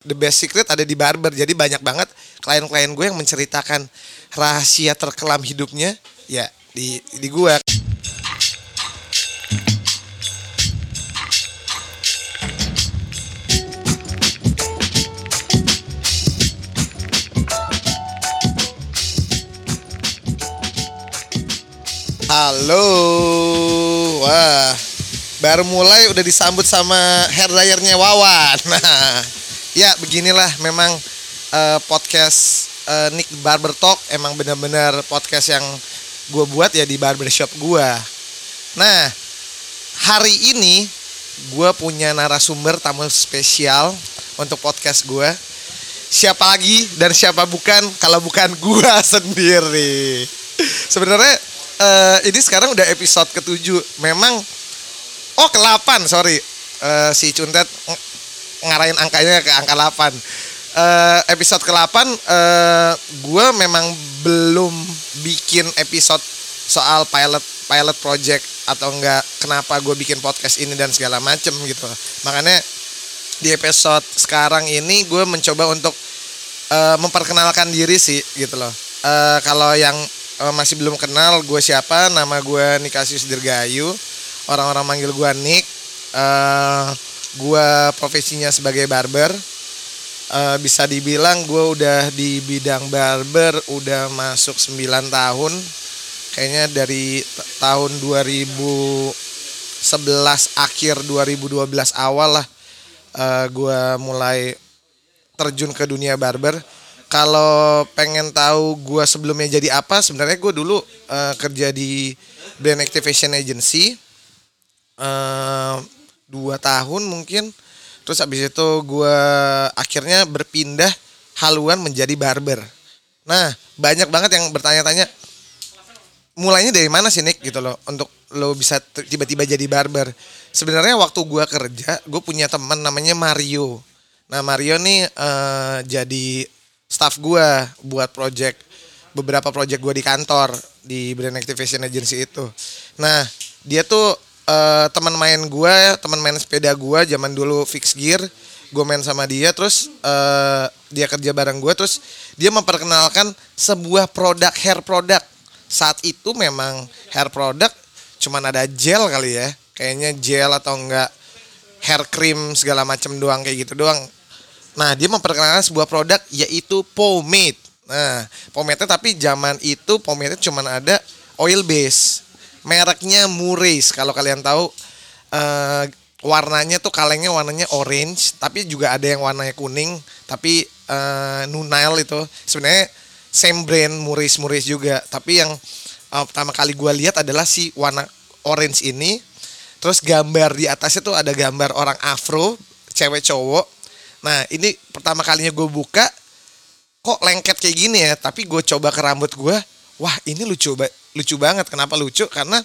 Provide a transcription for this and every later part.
the best secret ada di barber. Jadi banyak banget klien-klien gue yang menceritakan rahasia terkelam hidupnya ya di di gue. Halo, wah, baru mulai udah disambut sama hair dryernya Wawan. Nah, ya beginilah memang eh, podcast eh, Nick Barber Talk emang benar-benar podcast yang gue buat ya di barbershop gue. Nah, hari ini gue punya narasumber tamu spesial untuk podcast gue. Siapa lagi dan siapa bukan kalau bukan gue sendiri. Sebenarnya eh, ini sekarang udah episode ketujuh. Memang oh ke-8, sorry. Eh, si Cuntet ngarahin angkanya ke angka 8. Eh, episode ke-8 eh gue memang belum bikin episode soal pilot pilot project atau enggak kenapa gue bikin podcast ini dan segala macem gitu. Makanya di episode sekarang ini gue mencoba untuk eh, memperkenalkan diri sih gitu loh. Eh, kalau yang eh, masih belum kenal gue siapa, nama gue Nikasius Dirgayu. Orang-orang manggil gue Nick. Eh, gue profesinya sebagai barber. Eh, bisa dibilang gue udah di bidang barber udah masuk 9 tahun. Kayaknya dari tahun 2011 akhir 2012 awal lah eh, gue mulai terjun ke dunia barber. Kalau pengen tahu gue sebelumnya jadi apa, sebenarnya gue dulu eh, kerja di brand activation agency eh, dua tahun mungkin. Terus habis itu gue akhirnya berpindah haluan menjadi barber. Nah banyak banget yang bertanya-tanya, mulainya dari mana sih Nick gitu loh untuk lo bisa tiba-tiba jadi barber. Sebenarnya waktu gua kerja, gue punya teman namanya Mario. Nah Mario nih eh, jadi staff gua buat project beberapa project gua di kantor di brand activation agency itu. Nah dia tuh eh, teman main gua, teman main sepeda gua zaman dulu fix gear. Gue main sama dia, terus eh, dia kerja bareng gue, terus dia memperkenalkan sebuah produk hair product saat itu memang hair product cuman ada gel kali ya kayaknya gel atau enggak hair cream segala macam doang kayak gitu doang. Nah dia memperkenalkan sebuah produk yaitu pomade. Nah pomade tapi zaman itu pomade cuman ada oil base mereknya Murace kalau kalian tahu. Eh, warnanya tuh kalengnya warnanya orange tapi juga ada yang warnanya kuning tapi eh, Nunail itu. Sebenarnya same brand Muris Muris juga tapi yang uh, pertama kali gua lihat adalah si warna orange ini. Terus gambar di atasnya tuh ada gambar orang afro cewek cowok. Nah ini pertama kalinya gue buka kok lengket kayak gini ya? Tapi gue coba ke rambut gue wah ini lucu ba- lucu banget. Kenapa lucu? Karena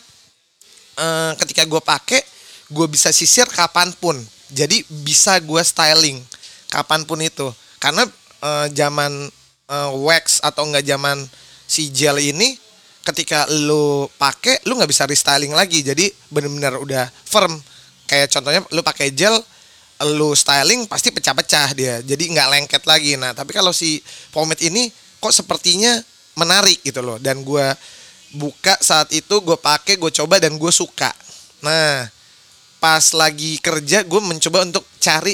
eh, ketika gue pakai gue bisa sisir kapan pun. Jadi bisa gue styling kapan pun itu. Karena eh, zaman eh, wax atau enggak zaman si gel ini ketika lu pakai lu nggak bisa restyling lagi. Jadi bener-bener udah firm. Kayak contohnya lu pakai gel lu styling pasti pecah-pecah dia. Jadi nggak lengket lagi. Nah tapi kalau si pomade ini kok sepertinya menarik gitu loh. Dan gua buka saat itu gue pakai gue coba dan gue suka. Nah pas lagi kerja gue mencoba untuk cari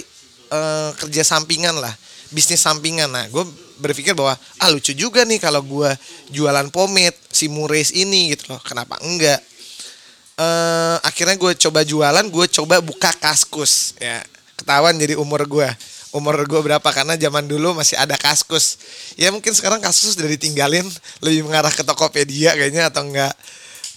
eh, kerja sampingan lah bisnis sampingan. Nah gue berpikir bahwa ah lucu juga nih kalau gue jualan pomade si Mures ini gitu loh. Kenapa enggak? Eh akhirnya gue coba jualan gue coba buka kaskus ya. Ketahuan jadi umur gue umur gue berapa karena zaman dulu masih ada kaskus. Ya mungkin sekarang kaskus udah ditinggalin lebih mengarah ke Tokopedia kayaknya atau enggak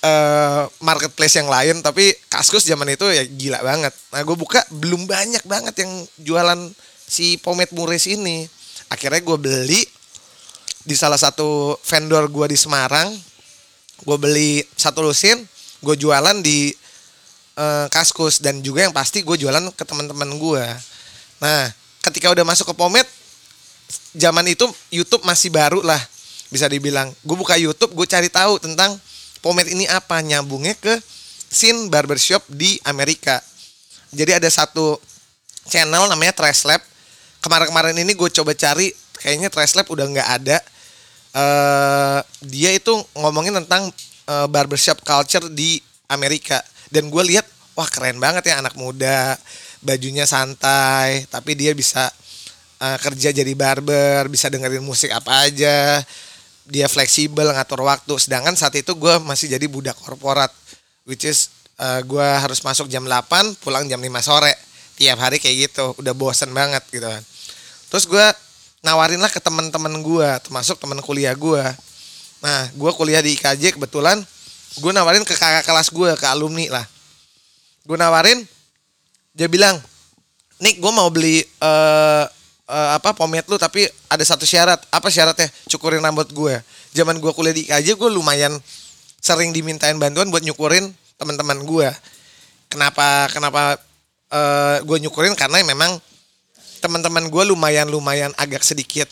eh marketplace yang lain. Tapi kaskus zaman itu ya gila banget. Nah gue buka belum banyak banget yang jualan si pomade Mures ini. Akhirnya gue beli di salah satu vendor gue di Semarang. Gue beli satu lusin gue jualan di eh, kaskus. Dan juga yang pasti gue jualan ke teman-teman gue nah ketika udah masuk ke pomade zaman itu YouTube masih baru lah bisa dibilang. Gue buka YouTube gue cari tahu tentang pomade ini apa nyambungnya ke scene barbershop di Amerika. Jadi ada satu channel namanya Trash Lab. Kemarin-kemarin ini gue coba cari kayaknya Trash Lab udah nggak ada. Eh dia itu ngomongin tentang eh, barbershop culture di Amerika. Dan gue lihat wah keren banget ya anak muda bajunya santai tapi dia bisa eh, kerja jadi barber bisa dengerin musik apa aja. Dia fleksibel ngatur waktu. Sedangkan saat itu gue masih jadi budak korporat which is eh, gue harus masuk jam 8 pulang jam 5 sore. Tiap hari kayak gitu udah bosen banget gitu kan. Terus gue nawarin lah ke teman-teman gue termasuk teman kuliah gue nah gue kuliah di IKJ kebetulan gue nawarin ke kakak kelas gue ke alumni lah. Gue nawarin dia bilang Nick gue mau beli eh eh, apa pomade lu tapi ada satu syarat. Apa syaratnya? Cukurin rambut gue zaman gue kuliah di IKJ gue lumayan sering dimintain bantuan buat nyukurin teman-teman gue kenapa kenapa eh gue nyukurin? Karena memang teman-teman gue lumayan lumayan agak sedikit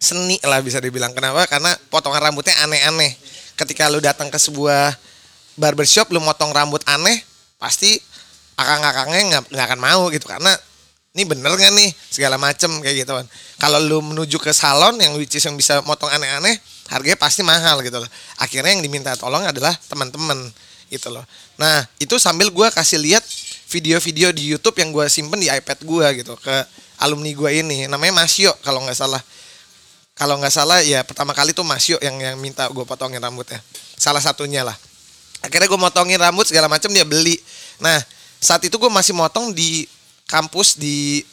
seni lah bisa dibilang. Kenapa? Karena potongan rambutnya aneh-aneh. Ketika lu datang ke sebuah barbershop lu motong rambut aneh pasti akang-akangnya nggak nggak akan mau gitu karena ini bener nggak nih segala macem kayak gitu kan. Kalau lu menuju ke salon yang which is yang bisa motong aneh-aneh harganya pasti mahal gitu loh. Akhirnya yang diminta tolong adalah teman-teman gitu loh. Nah itu sambil gua kasih lihat video-video di YouTube yang gua simpen di iPad gua gitu ke alumni gua ini. Namanya Masyo kalau nggak salah. Kalau nggak salah ya pertama kali tuh Masyo yang yang minta gue potongin rambutnya. Salah satunya lah. Akhirnya gue motongin rambut segala macam dia beli. Nah saat itu gue masih motong di kampus di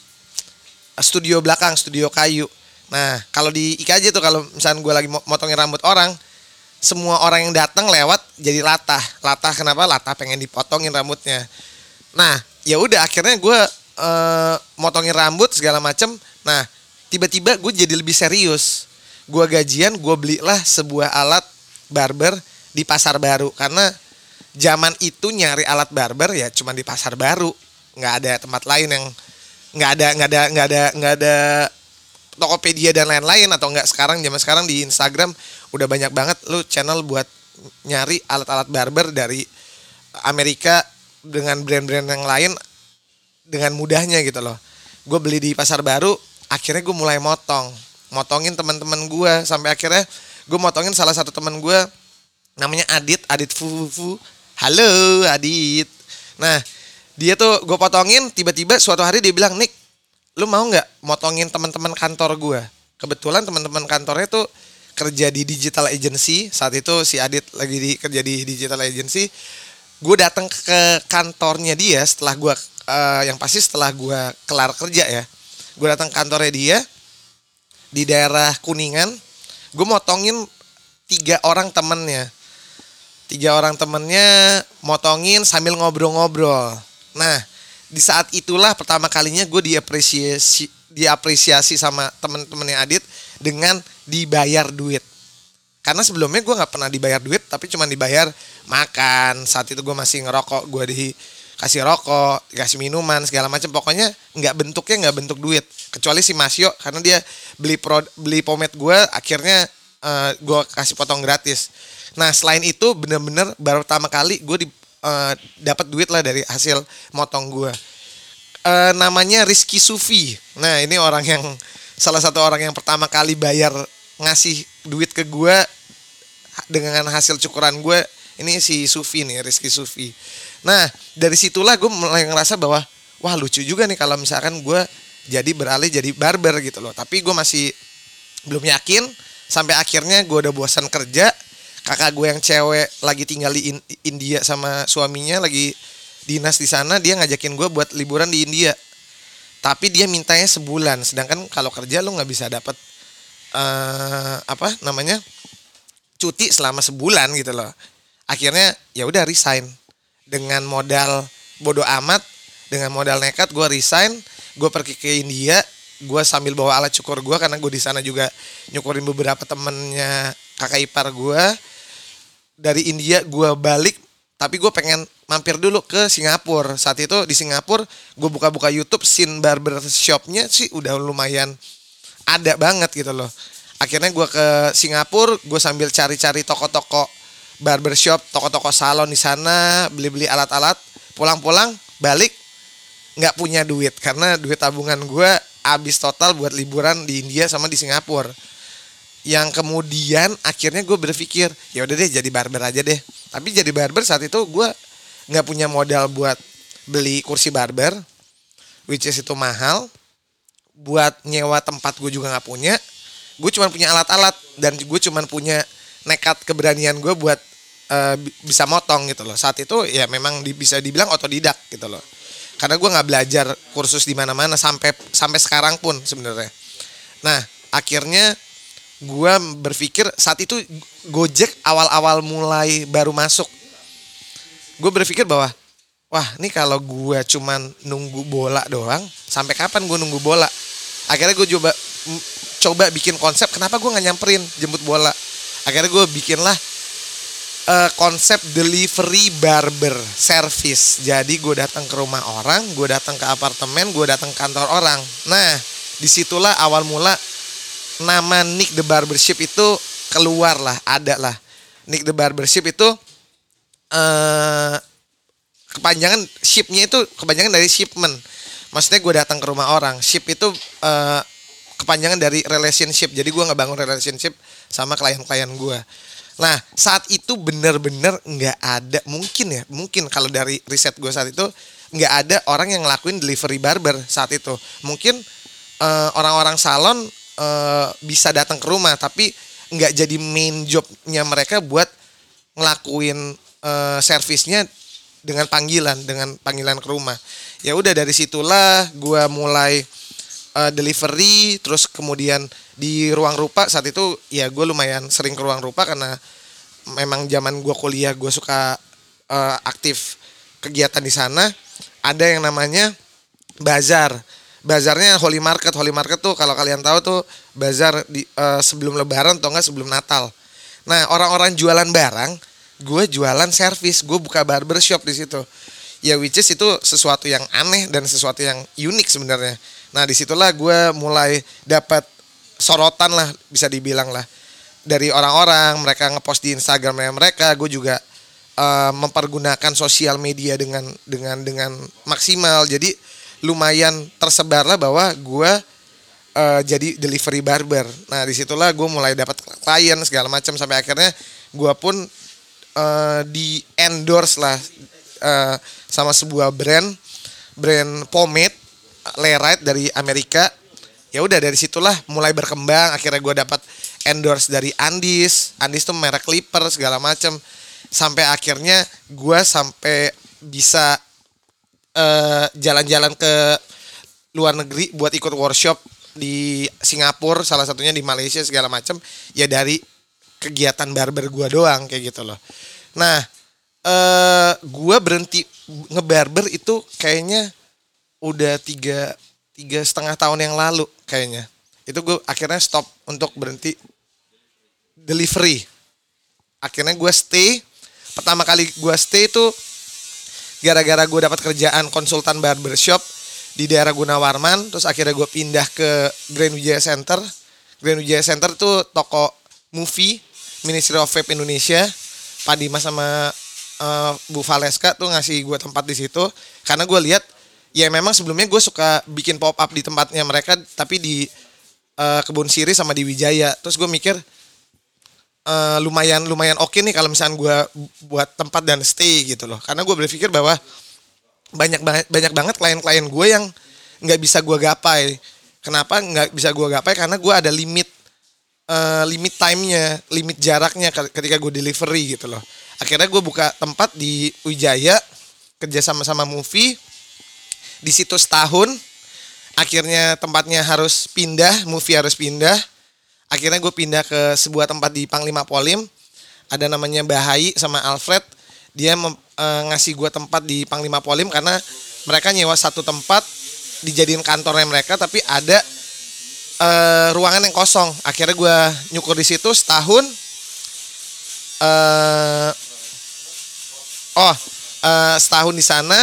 studio belakang studio kayu. Nah kalau di IKJ tuh kalau misalnya gue lagi mo- motongin rambut orang semua orang yang datang lewat jadi latah. Latah kenapa? Latah pengen dipotongin rambutnya. Nah ya udah akhirnya gue eh, motongin rambut segala macem. Nah tiba-tiba gue jadi lebih serius. Gue gajian gue belilah sebuah alat barber di pasar baru. Karena zaman itu nyari alat barber ya cuma di pasar baru nggak ada tempat lain yang nggak ada nggak ada nggak ada nggak ada Tokopedia dan lain-lain atau enggak sekarang zaman sekarang di Instagram udah banyak banget lu channel buat nyari alat-alat barber dari Amerika dengan brand-brand yang lain dengan mudahnya gitu loh. Gue beli di pasar baru, akhirnya gue mulai motong, motongin teman-teman gue sampai akhirnya gue motongin salah satu teman gue namanya Adit, Adit Fufu. Halo Adit. Nah dia tuh gue potongin, tiba-tiba suatu hari dia bilang Nick, lu mau nggak motongin teman-teman kantor gue? Kebetulan teman-teman kantornya tuh kerja di digital agency. Saat itu si Adit lagi di kerja di digital agency. Gue datang ke kantornya dia setelah gue eh, yang pasti setelah gue kelar kerja ya. Gue datang kantornya dia di daerah kuningan. Gue motongin tiga orang temennya tiga orang temennya motongin sambil ngobrol-ngobrol. Nah di saat itulah pertama kalinya gue diapresiasi diapresiasi sama temen-temennya Adit dengan dibayar duit. Karena sebelumnya gue nggak pernah dibayar duit tapi cuma dibayar makan. Saat itu gue masih ngerokok gue dikasih rokok dikasih minuman segala macam. Pokoknya nggak bentuknya nggak bentuk duit. Kecuali si Masyo karena dia beli pro, beli pomade gue akhirnya eh, gue kasih potong gratis. Nah selain itu bener-bener baru pertama kali gue di eh, dapat duit lah dari hasil motong gue Eh, namanya Rizky Sufi. Nah ini orang yang salah satu orang yang pertama kali bayar ngasih duit ke gue dengan hasil cukuran gue ini si Sufi nih Rizky Sufi. Nah dari situlah gue mulai ngerasa bahwa wah lucu juga nih kalau misalkan gue jadi beralih jadi barber gitu loh. Tapi gue masih belum yakin sampai akhirnya gue udah bosan kerja kakak gue yang cewek lagi tinggal di In- India sama suaminya lagi dinas di sana dia ngajakin gue buat liburan di India. Tapi dia mintanya sebulan sedangkan kalau kerja lu nggak bisa dapat eh apa namanya cuti selama sebulan gitu loh. Akhirnya ya udah resign. Dengan modal bodoh amat dengan modal nekat gue resign gue pergi ke India gue sambil bawa alat cukur gue karena gue di sana juga nyukurin beberapa temennya kakak ipar gue dari India gue balik tapi gue pengen mampir dulu ke Singapura. Saat itu di Singapura gue buka-buka YouTube scene barber shopnya sih udah lumayan ada banget gitu loh. Akhirnya gue ke Singapura gue sambil cari-cari toko-toko barbershop toko-toko salon di sana beli-beli alat-alat. Pulang-pulang balik nggak punya duit karena duit tabungan gue abis total buat liburan di India sama di Singapura. Yang kemudian akhirnya gue berpikir ya udah deh jadi barber aja deh. Tapi jadi barber saat itu gue nggak punya modal buat beli kursi barber which is itu mahal. Buat nyewa tempat gue juga nggak punya gue cuma punya alat-alat dan gue cuma punya nekat keberanian gue buat uh, bisa motong gitu loh. Saat itu ya memang bisa dibilang otodidak gitu loh karena gue nggak belajar kursus di mana-mana sampai sampai sekarang pun sebenarnya. Nah akhirnya gue berpikir saat itu Gojek awal-awal mulai baru masuk. Gue berpikir bahwa wah ini kalau gue cuman nunggu bola doang sampai kapan gue nunggu bola? Akhirnya gue coba coba bikin konsep kenapa gue nggak nyamperin jemput bola. Akhirnya gue bikinlah uh, konsep delivery barber service jadi gue datang ke rumah orang gue datang ke apartemen gue datang kantor orang nah di situlah awal mula nama Nick the Barbership itu keluar lah, ada lah. Nick the Barbership itu uh, kepanjangan shipnya itu kepanjangan dari shipment. Maksudnya gue datang ke rumah orang. Ship itu uh, kepanjangan dari relationship. Jadi gue ngebangun relationship sama klien-klien gue. Nah saat itu bener-bener nggak ada mungkin ya mungkin kalau dari riset gue saat itu nggak ada orang yang ngelakuin delivery barber saat itu. Mungkin uh, orang-orang salon uh, bisa datang ke rumah tapi nggak jadi main jobnya mereka buat ngelakuin uh, servisnya dengan panggilan dengan panggilan ke rumah ya udah dari situlah gue mulai uh, delivery terus kemudian di ruang rupa saat itu ya gue lumayan sering ke ruang rupa karena memang zaman gue kuliah gue suka uh, aktif kegiatan di sana ada yang namanya bazar bazarnya Holy Market. Holy Market tuh kalau kalian tahu tuh bazar di uh, sebelum Lebaran atau enggak sebelum Natal. Nah orang-orang jualan barang, gue jualan servis, gue buka barbershop di situ. Ya which is itu sesuatu yang aneh dan sesuatu yang unik sebenarnya. Nah di situlah gue mulai dapat sorotan lah bisa dibilang lah dari orang-orang mereka ngepost di Instagramnya mereka. Gue juga uh, mempergunakan sosial media dengan dengan dengan maksimal. Jadi lumayan tersebar lah bahwa gue uh, jadi delivery barber. Nah di situlah gue mulai dapat klien segala macam sampai akhirnya gue pun uh, di endorse lah uh, sama sebuah brand brand pomade Lerite dari Amerika. Ya udah dari situlah mulai berkembang. Akhirnya gue dapat endorse dari Andis. Andis tuh merek clipper segala macam. Sampai akhirnya gue sampai bisa eh, jalan-jalan ke luar negeri buat ikut workshop di Singapura salah satunya di Malaysia segala macam ya dari kegiatan barber gua doang kayak gitu loh nah eh gua berhenti ngebarber itu kayaknya udah tiga tiga setengah tahun yang lalu kayaknya. Itu gue akhirnya stop untuk berhenti delivery. Akhirnya gue stay. Pertama kali gue stay itu gara-gara gue dapat kerjaan konsultan barbershop di daerah Gunawarman. Terus akhirnya gue pindah ke Grand Wijaya Center. Grand Wijaya Center tuh toko movie Ministry of Vape Indonesia. Pak Dimas sama uh, Bu Valeska tuh ngasih gue tempat di situ. Karena gue lihat ya memang sebelumnya gue suka bikin pop up di tempatnya mereka tapi di uh, kebun siri sama di Wijaya. Terus gue mikir uh, lumayan lumayan oke okay nih kalau misalnya gue buat tempat dan stay gitu loh. Karena gue berpikir bahwa banyak banget banyak banget klien-klien gue yang nggak bisa gue gapai. Kenapa nggak bisa gue gapai? Karena gue ada limit uh, limit timenya limit jaraknya ketika gue delivery gitu loh akhirnya gue buka tempat di Wijaya kerja sama sama movie. Di situ setahun akhirnya tempatnya harus pindah movie harus pindah. Akhirnya gue pindah ke sebuah tempat di Panglima Polim. Ada namanya Bahai sama Alfred. Dia mem, e, ngasih gue tempat di Panglima Polim karena mereka nyewa satu tempat dijadiin kantornya mereka tapi ada e, ruangan yang kosong. Akhirnya gue nyukur di situ setahun e, oh setahun di sana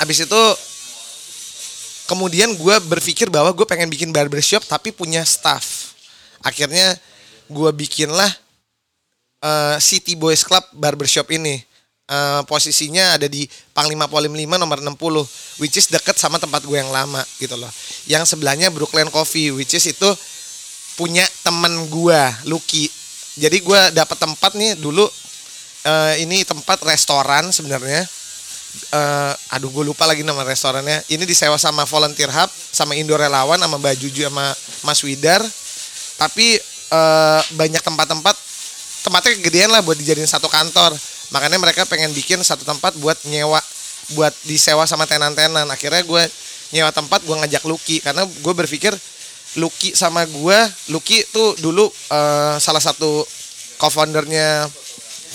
habis itu kemudian gue berpikir bahwa gue pengen bikin barbershop tapi punya staff akhirnya gue bikinlah uh, City Boys Club barbershop ini eh, posisinya ada di Panglima Polim 5 nomor 60 which is deket sama tempat gue yang lama gitu loh. Yang sebelahnya Brooklyn Coffee which is itu punya temen gue Lucky. Jadi gue dapat tempat nih dulu eh, ini tempat restoran sebenarnya. Eh, aduh gue lupa lagi nama restorannya. Ini disewa sama Volunteer Hub, sama Indo Relawan, sama Mbak Juju, sama Mas Widar. Tapi eh, banyak tempat-tempat tempatnya kegedean lah buat dijadiin satu kantor. Makanya mereka pengen bikin satu tempat buat nyewa, buat disewa sama tenan-tenan. Akhirnya gue nyewa tempat, gue ngajak Lucky karena gue berpikir Lucky sama gue, Lucky tuh dulu eh, salah satu co-foundernya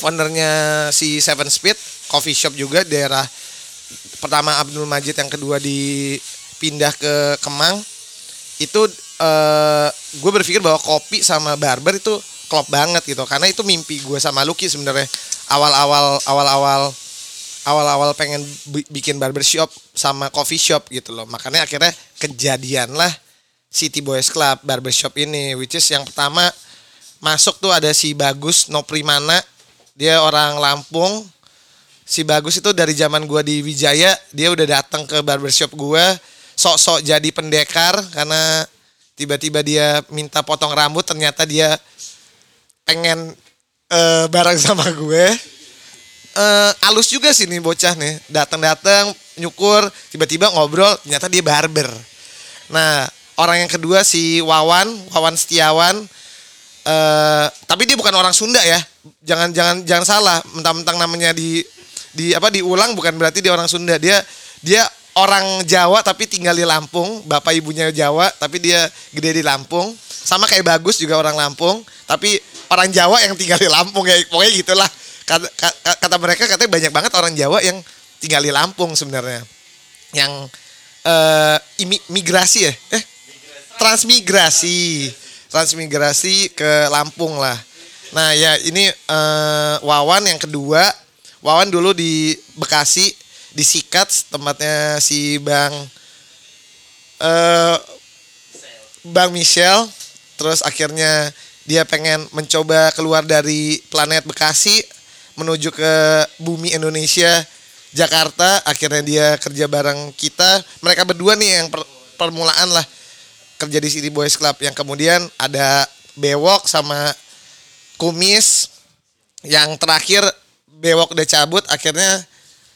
foundernya si Seven Speed coffee shop juga daerah pertama Abdul Majid yang kedua dipindah ke Kemang. Itu eh gue berpikir bahwa kopi sama barber itu klop banget gitu. Karena itu mimpi gue sama Lucky sebenarnya. Awal-awal awal-awal awal-awal pengen bi- bikin barbershop sama coffee shop gitu loh. Makanya akhirnya kejadian lah City Boys Club barbershop ini. Which is yang pertama masuk tuh ada si Bagus Noprimana. Dia orang Lampung si Bagus itu dari zaman gua di Wijaya dia udah datang ke barbershop gua sok-sok jadi pendekar karena tiba-tiba dia minta potong rambut ternyata dia pengen eh, bareng sama gue eh alus juga sih nih bocah nih datang-datang nyukur tiba-tiba ngobrol ternyata dia barber. Nah orang yang kedua si Wawan Wawan Setiawan eh tapi dia bukan orang Sunda ya jangan jangan jangan salah mentang-mentang namanya di di apa diulang bukan berarti dia orang Sunda. Dia dia orang Jawa tapi tinggal di Lampung. Bapak ibunya Jawa tapi dia gede di Lampung. Sama kayak bagus juga orang Lampung tapi orang Jawa yang tinggal di Lampung ya pokoknya gitulah. Kata, kata, mereka katanya banyak banget orang Jawa yang tinggal di Lampung sebenarnya. Yang eh imi- ya? Eh? Transmigrasi. Transmigrasi ke Lampung lah. Nah ya ini eh, Wawan yang kedua Wawan dulu di Bekasi di Sikat tempatnya si Bang eh Bang Michel. Terus akhirnya dia pengen mencoba keluar dari planet Bekasi menuju ke bumi Indonesia Jakarta. Akhirnya dia kerja bareng kita. Mereka berdua nih yang per- permulaan lah kerja di City Boys Club. Yang kemudian ada Bewok sama Kumis. Yang terakhir Bewok udah cabut akhirnya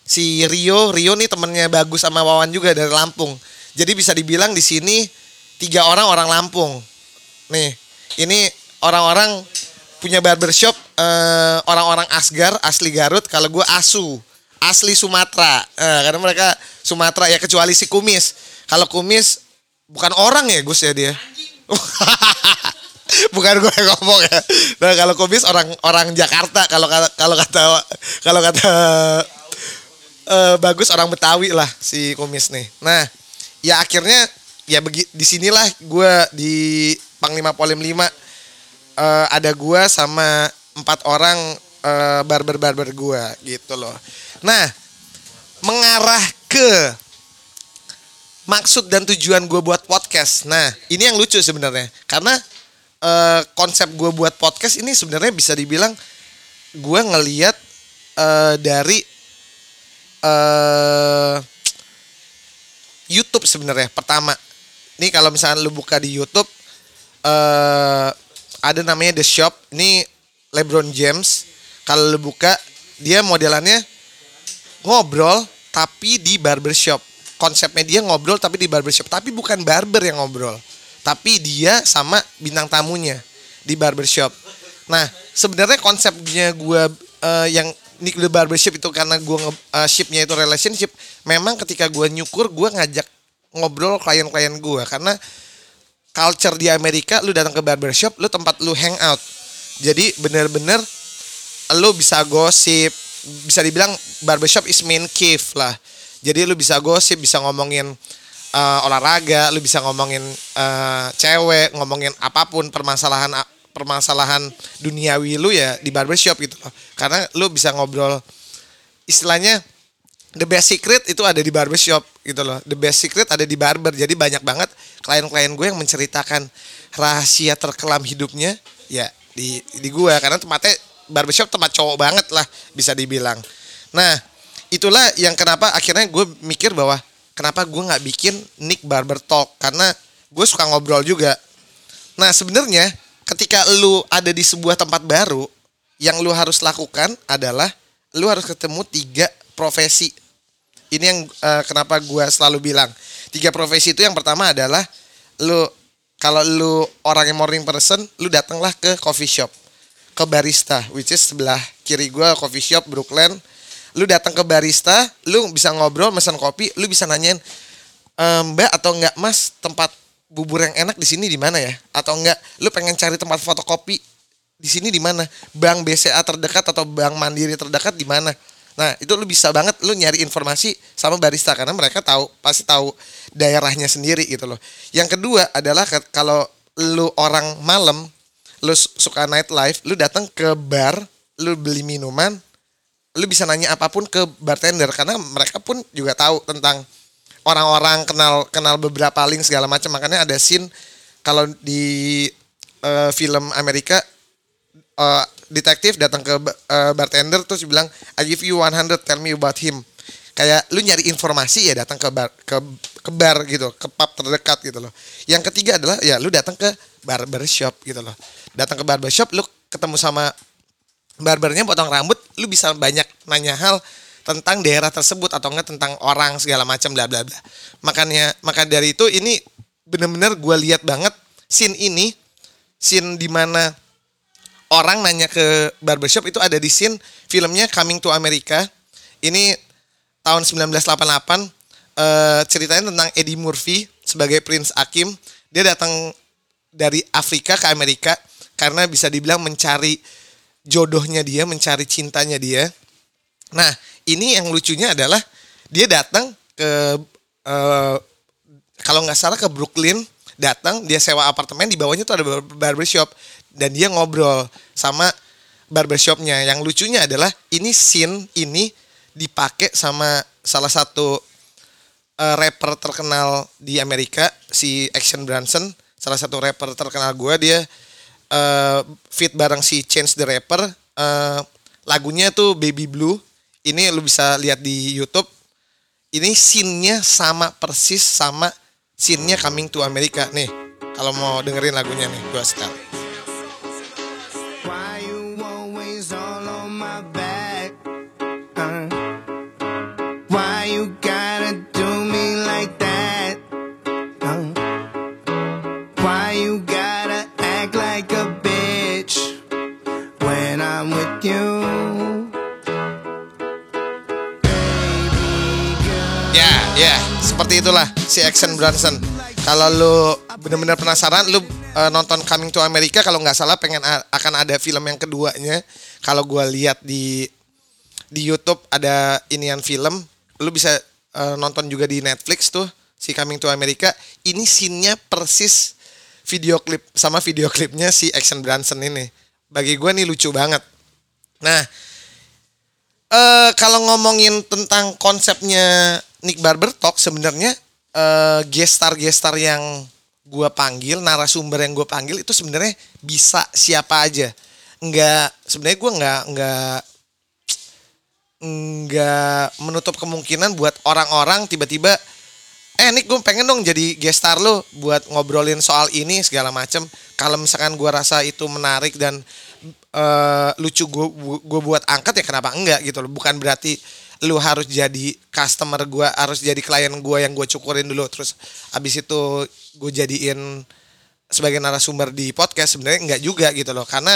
si Rio Rio nih temennya bagus sama Wawan juga dari Lampung. Jadi bisa dibilang di sini tiga orang orang Lampung. Nih ini orang-orang punya barbershop eh, orang-orang Asgar asli Garut kalau gue Asu asli Sumatera. Eh, karena mereka Sumatera ya kecuali si Kumis. Kalau Kumis bukan orang ya Gus ya dia bukan gue yang ngomong ya nah kalau Kumis orang orang Jakarta kalau kalau kata kalau kata eh, bagus orang Betawi lah si Kumis nih. Nah, ya akhirnya ya begi di sinilah gue di Panglima Polim 5 eh, ada gue sama empat orang eh, barber-barber gue gitu loh. Nah, mengarah ke maksud dan tujuan gue buat podcast. Nah, ini yang lucu sebenarnya karena eh, konsep gue buat podcast ini sebenarnya bisa dibilang gue ngeliat eh, dari eh YouTube sebenarnya pertama. Ini kalau misalnya lu buka di YouTube eh ada namanya The Shop. Ini LeBron James. Kalau lu buka dia modelannya ngobrol tapi di barbershop. Konsepnya dia ngobrol tapi di barbershop, tapi bukan barber yang ngobrol. Tapi dia sama bintang tamunya di barbershop. Nah, sebenarnya konsepnya gua eh, yang Nick the Barbershop itu karena gua nge eh, shipnya itu relationship. Memang ketika gua nyukur gua ngajak ngobrol klien-klien gua karena culture di Amerika lu datang ke barbershop lu tempat lu hangout. Jadi bener-bener lu bisa gosip, bisa dibilang barbershop is main cave lah. Jadi lu bisa gosip, bisa ngomongin eh, olahraga, lu bisa ngomongin eh, cewek, ngomongin apa pun permasalahan permasalahan duniawi lu ya di barbershop gitu loh. Karena lu bisa ngobrol istilahnya the best secret itu ada di barbershop gitu loh. The best secret ada di barber. Jadi banyak banget klien-klien gue yang menceritakan rahasia terkelam hidupnya ya di di gue karena tempatnya barbershop tempat cowok banget lah bisa dibilang. Nah, itulah yang kenapa akhirnya gue mikir bahwa kenapa gue nggak bikin Nick Barber Talk karena gue suka ngobrol juga. Nah, sebenarnya ketika lu ada di sebuah tempat baru, yang lu harus lakukan adalah lu harus ketemu tiga profesi. Ini yang uh, kenapa gue selalu bilang tiga profesi itu yang pertama adalah lu kalau lu orang yang morning person, lu datanglah ke coffee shop, ke barista, which is sebelah kiri gue coffee shop Brooklyn. Lu datang ke barista, lu bisa ngobrol, pesan kopi, lu bisa nanyain e, Mbak atau enggak Mas tempat bubur yang enak di sini di mana ya? Atau enggak lu pengen cari tempat fotokopi di sini di mana? Bank BCA terdekat atau bank Mandiri terdekat di mana? Nah, itu lu bisa banget lu nyari informasi sama barista karena mereka tahu pasti tahu daerahnya sendiri gitu loh. Yang kedua adalah kalau lu orang malam, lu suka night life, lu datang ke bar, lu beli minuman, lu bisa nanya apa pun ke bartender karena mereka pun juga tahu tentang orang-orang kenal kenal beberapa link segala macam. Makanya ada scene kalau di uh, film Amerika uh, detektif datang ke uh, bartender terus bilang I give you 100 tell me about him. Kayak lu nyari informasi ya datang ke bar ke ke bar gitu ke pub terdekat gitu loh. Yang ketiga adalah ya lu datang ke barber shop gitu loh. Datang ke barber shop lu ketemu sama barbernya potong rambut lu bisa banyak nanya hal tentang daerah tersebut atau enggak tentang orang segala macam bla bla bla makanya maka dari itu ini bener-bener gue lihat banget scene ini scene di mana orang nanya ke barbershop itu ada di scene filmnya Coming to America. Ini tahun 1988 uh, ceritanya tentang Eddie Murphy sebagai Prince Akim. Dia datang dari Afrika ke Amerika karena bisa dibilang mencari jodohnya dia, mencari cintanya dia. Nah, ini yang lucunya adalah dia datang ke uh, kalau nggak salah ke Brooklyn, datang dia sewa apartemen di bawahnya tuh ada barbershop dan dia ngobrol sama barbershopnya. Yang lucunya adalah ini scene ini dipakai sama salah satu uh, rapper terkenal di Amerika si Action Bronson, salah satu rapper terkenal gue dia uh, fit bareng si Chance the Rapper. Uh, lagunya tuh Baby Blue. Ini lu bisa lihat di YouTube. Ini scene-nya sama persis sama scene-nya Coming to America nih. Kalau mau dengerin lagunya nih, gue setel. Seperti itulah si Action Bronson. Kalau lu bener-bener penasaran, lu uh, nonton Coming to America kalau nggak salah pengen akan ada film yang keduanya. Kalau gue lihat di di YouTube ada inian film, lu bisa uh, nonton juga di Netflix tuh si Coming to America. Ini scene-nya persis video klip sama video klipnya si Action Bronson ini. Bagi gue nih lucu banget. Nah, uh, kalau ngomongin tentang konsepnya Nick Barber Talk sebenarnya uh, gestar gestar yang gue panggil, narasumber yang gue panggil itu sebenarnya bisa siapa aja. Enggak, sebenarnya gue nggak nggak nggak menutup kemungkinan buat orang-orang tiba-tiba eh Nick gue pengen dong jadi gestar lo buat ngobrolin soal ini segala macem. Kalau misalkan gue rasa itu menarik dan uh, lucu gue gue buat angkat ya kenapa enggak gitu loh. Bukan berarti lu harus jadi customer gue harus jadi klien gue yang gue cukurin dulu. Terus abis itu gue jadiin sebagai narasumber di podcast sebenarnya enggak juga gitu loh. Karena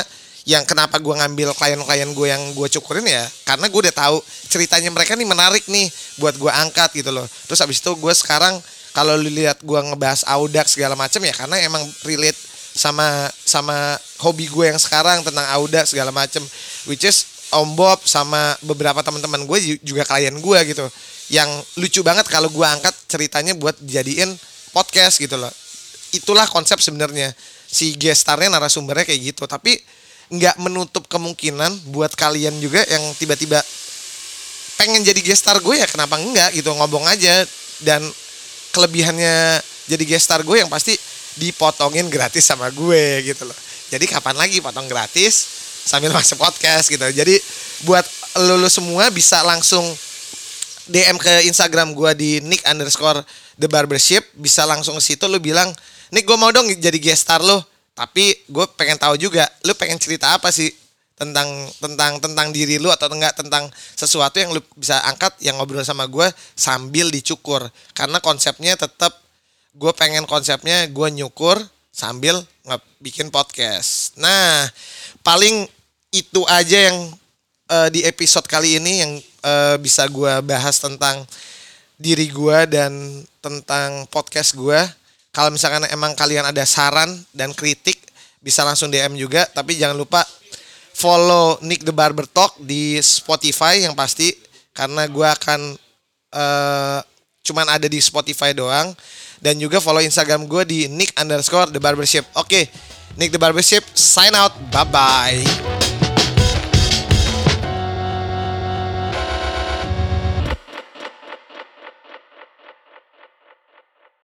yang kenapa gue ngambil klien-klien gue yang gue cukurin ya karena gue udah tahu ceritanya mereka nih menarik nih buat gue angkat gitu loh. Terus abis itu gue sekarang kalau lu lihat gue ngebahas audax segala macam ya karena emang relate sama sama hobi gue yang sekarang tentang audax segala macam which is Om Bob sama beberapa teman-teman gue juga klien gue gitu. Yang lucu banget kalau gue angkat ceritanya buat jadiin podcast gitu loh itulah konsep sebenarnya. Si gestarnya narasumbernya kayak gitu. Tapi nggak menutup kemungkinan buat kalian juga yang tiba-tiba pengen jadi gestar gue ya kenapa enggak gitu ngobong aja. Dan kelebihannya jadi gestar gue yang pasti dipotongin gratis sama gue gitu loh. Jadi kapan lagi potong gratis? Sambil masuk podcast gitu. Jadi buat lu, lu semua bisa langsung DM ke Instagram gua di nick underscore the barbership. Bisa langsung ke situ lu bilang Nick gue mau dong jadi guest star lo tapi gue pengen tahu juga lu pengen cerita apa sih tentang tentang tentang diri lu atau enggak tentang sesuatu yang lu bisa angkat yang ngobrol sama gue sambil dicukur. Karena konsepnya tetap gue pengen konsepnya gue nyukur sambil bikin podcast. Nah paling itu aja yang uh, di episode kali ini yang uh, bisa gue bahas tentang diri gue dan tentang podcast gue. Kalau misalkan emang kalian ada saran dan kritik bisa langsung DM juga. Tapi jangan lupa follow Nick the Barber Talk di Spotify yang pasti karena gue akan uh, cuman ada di Spotify doang dan juga follow Instagram gue di Nick underscore the Barbership. Oke, okay, Nick the Barbership sign out. Bye bye.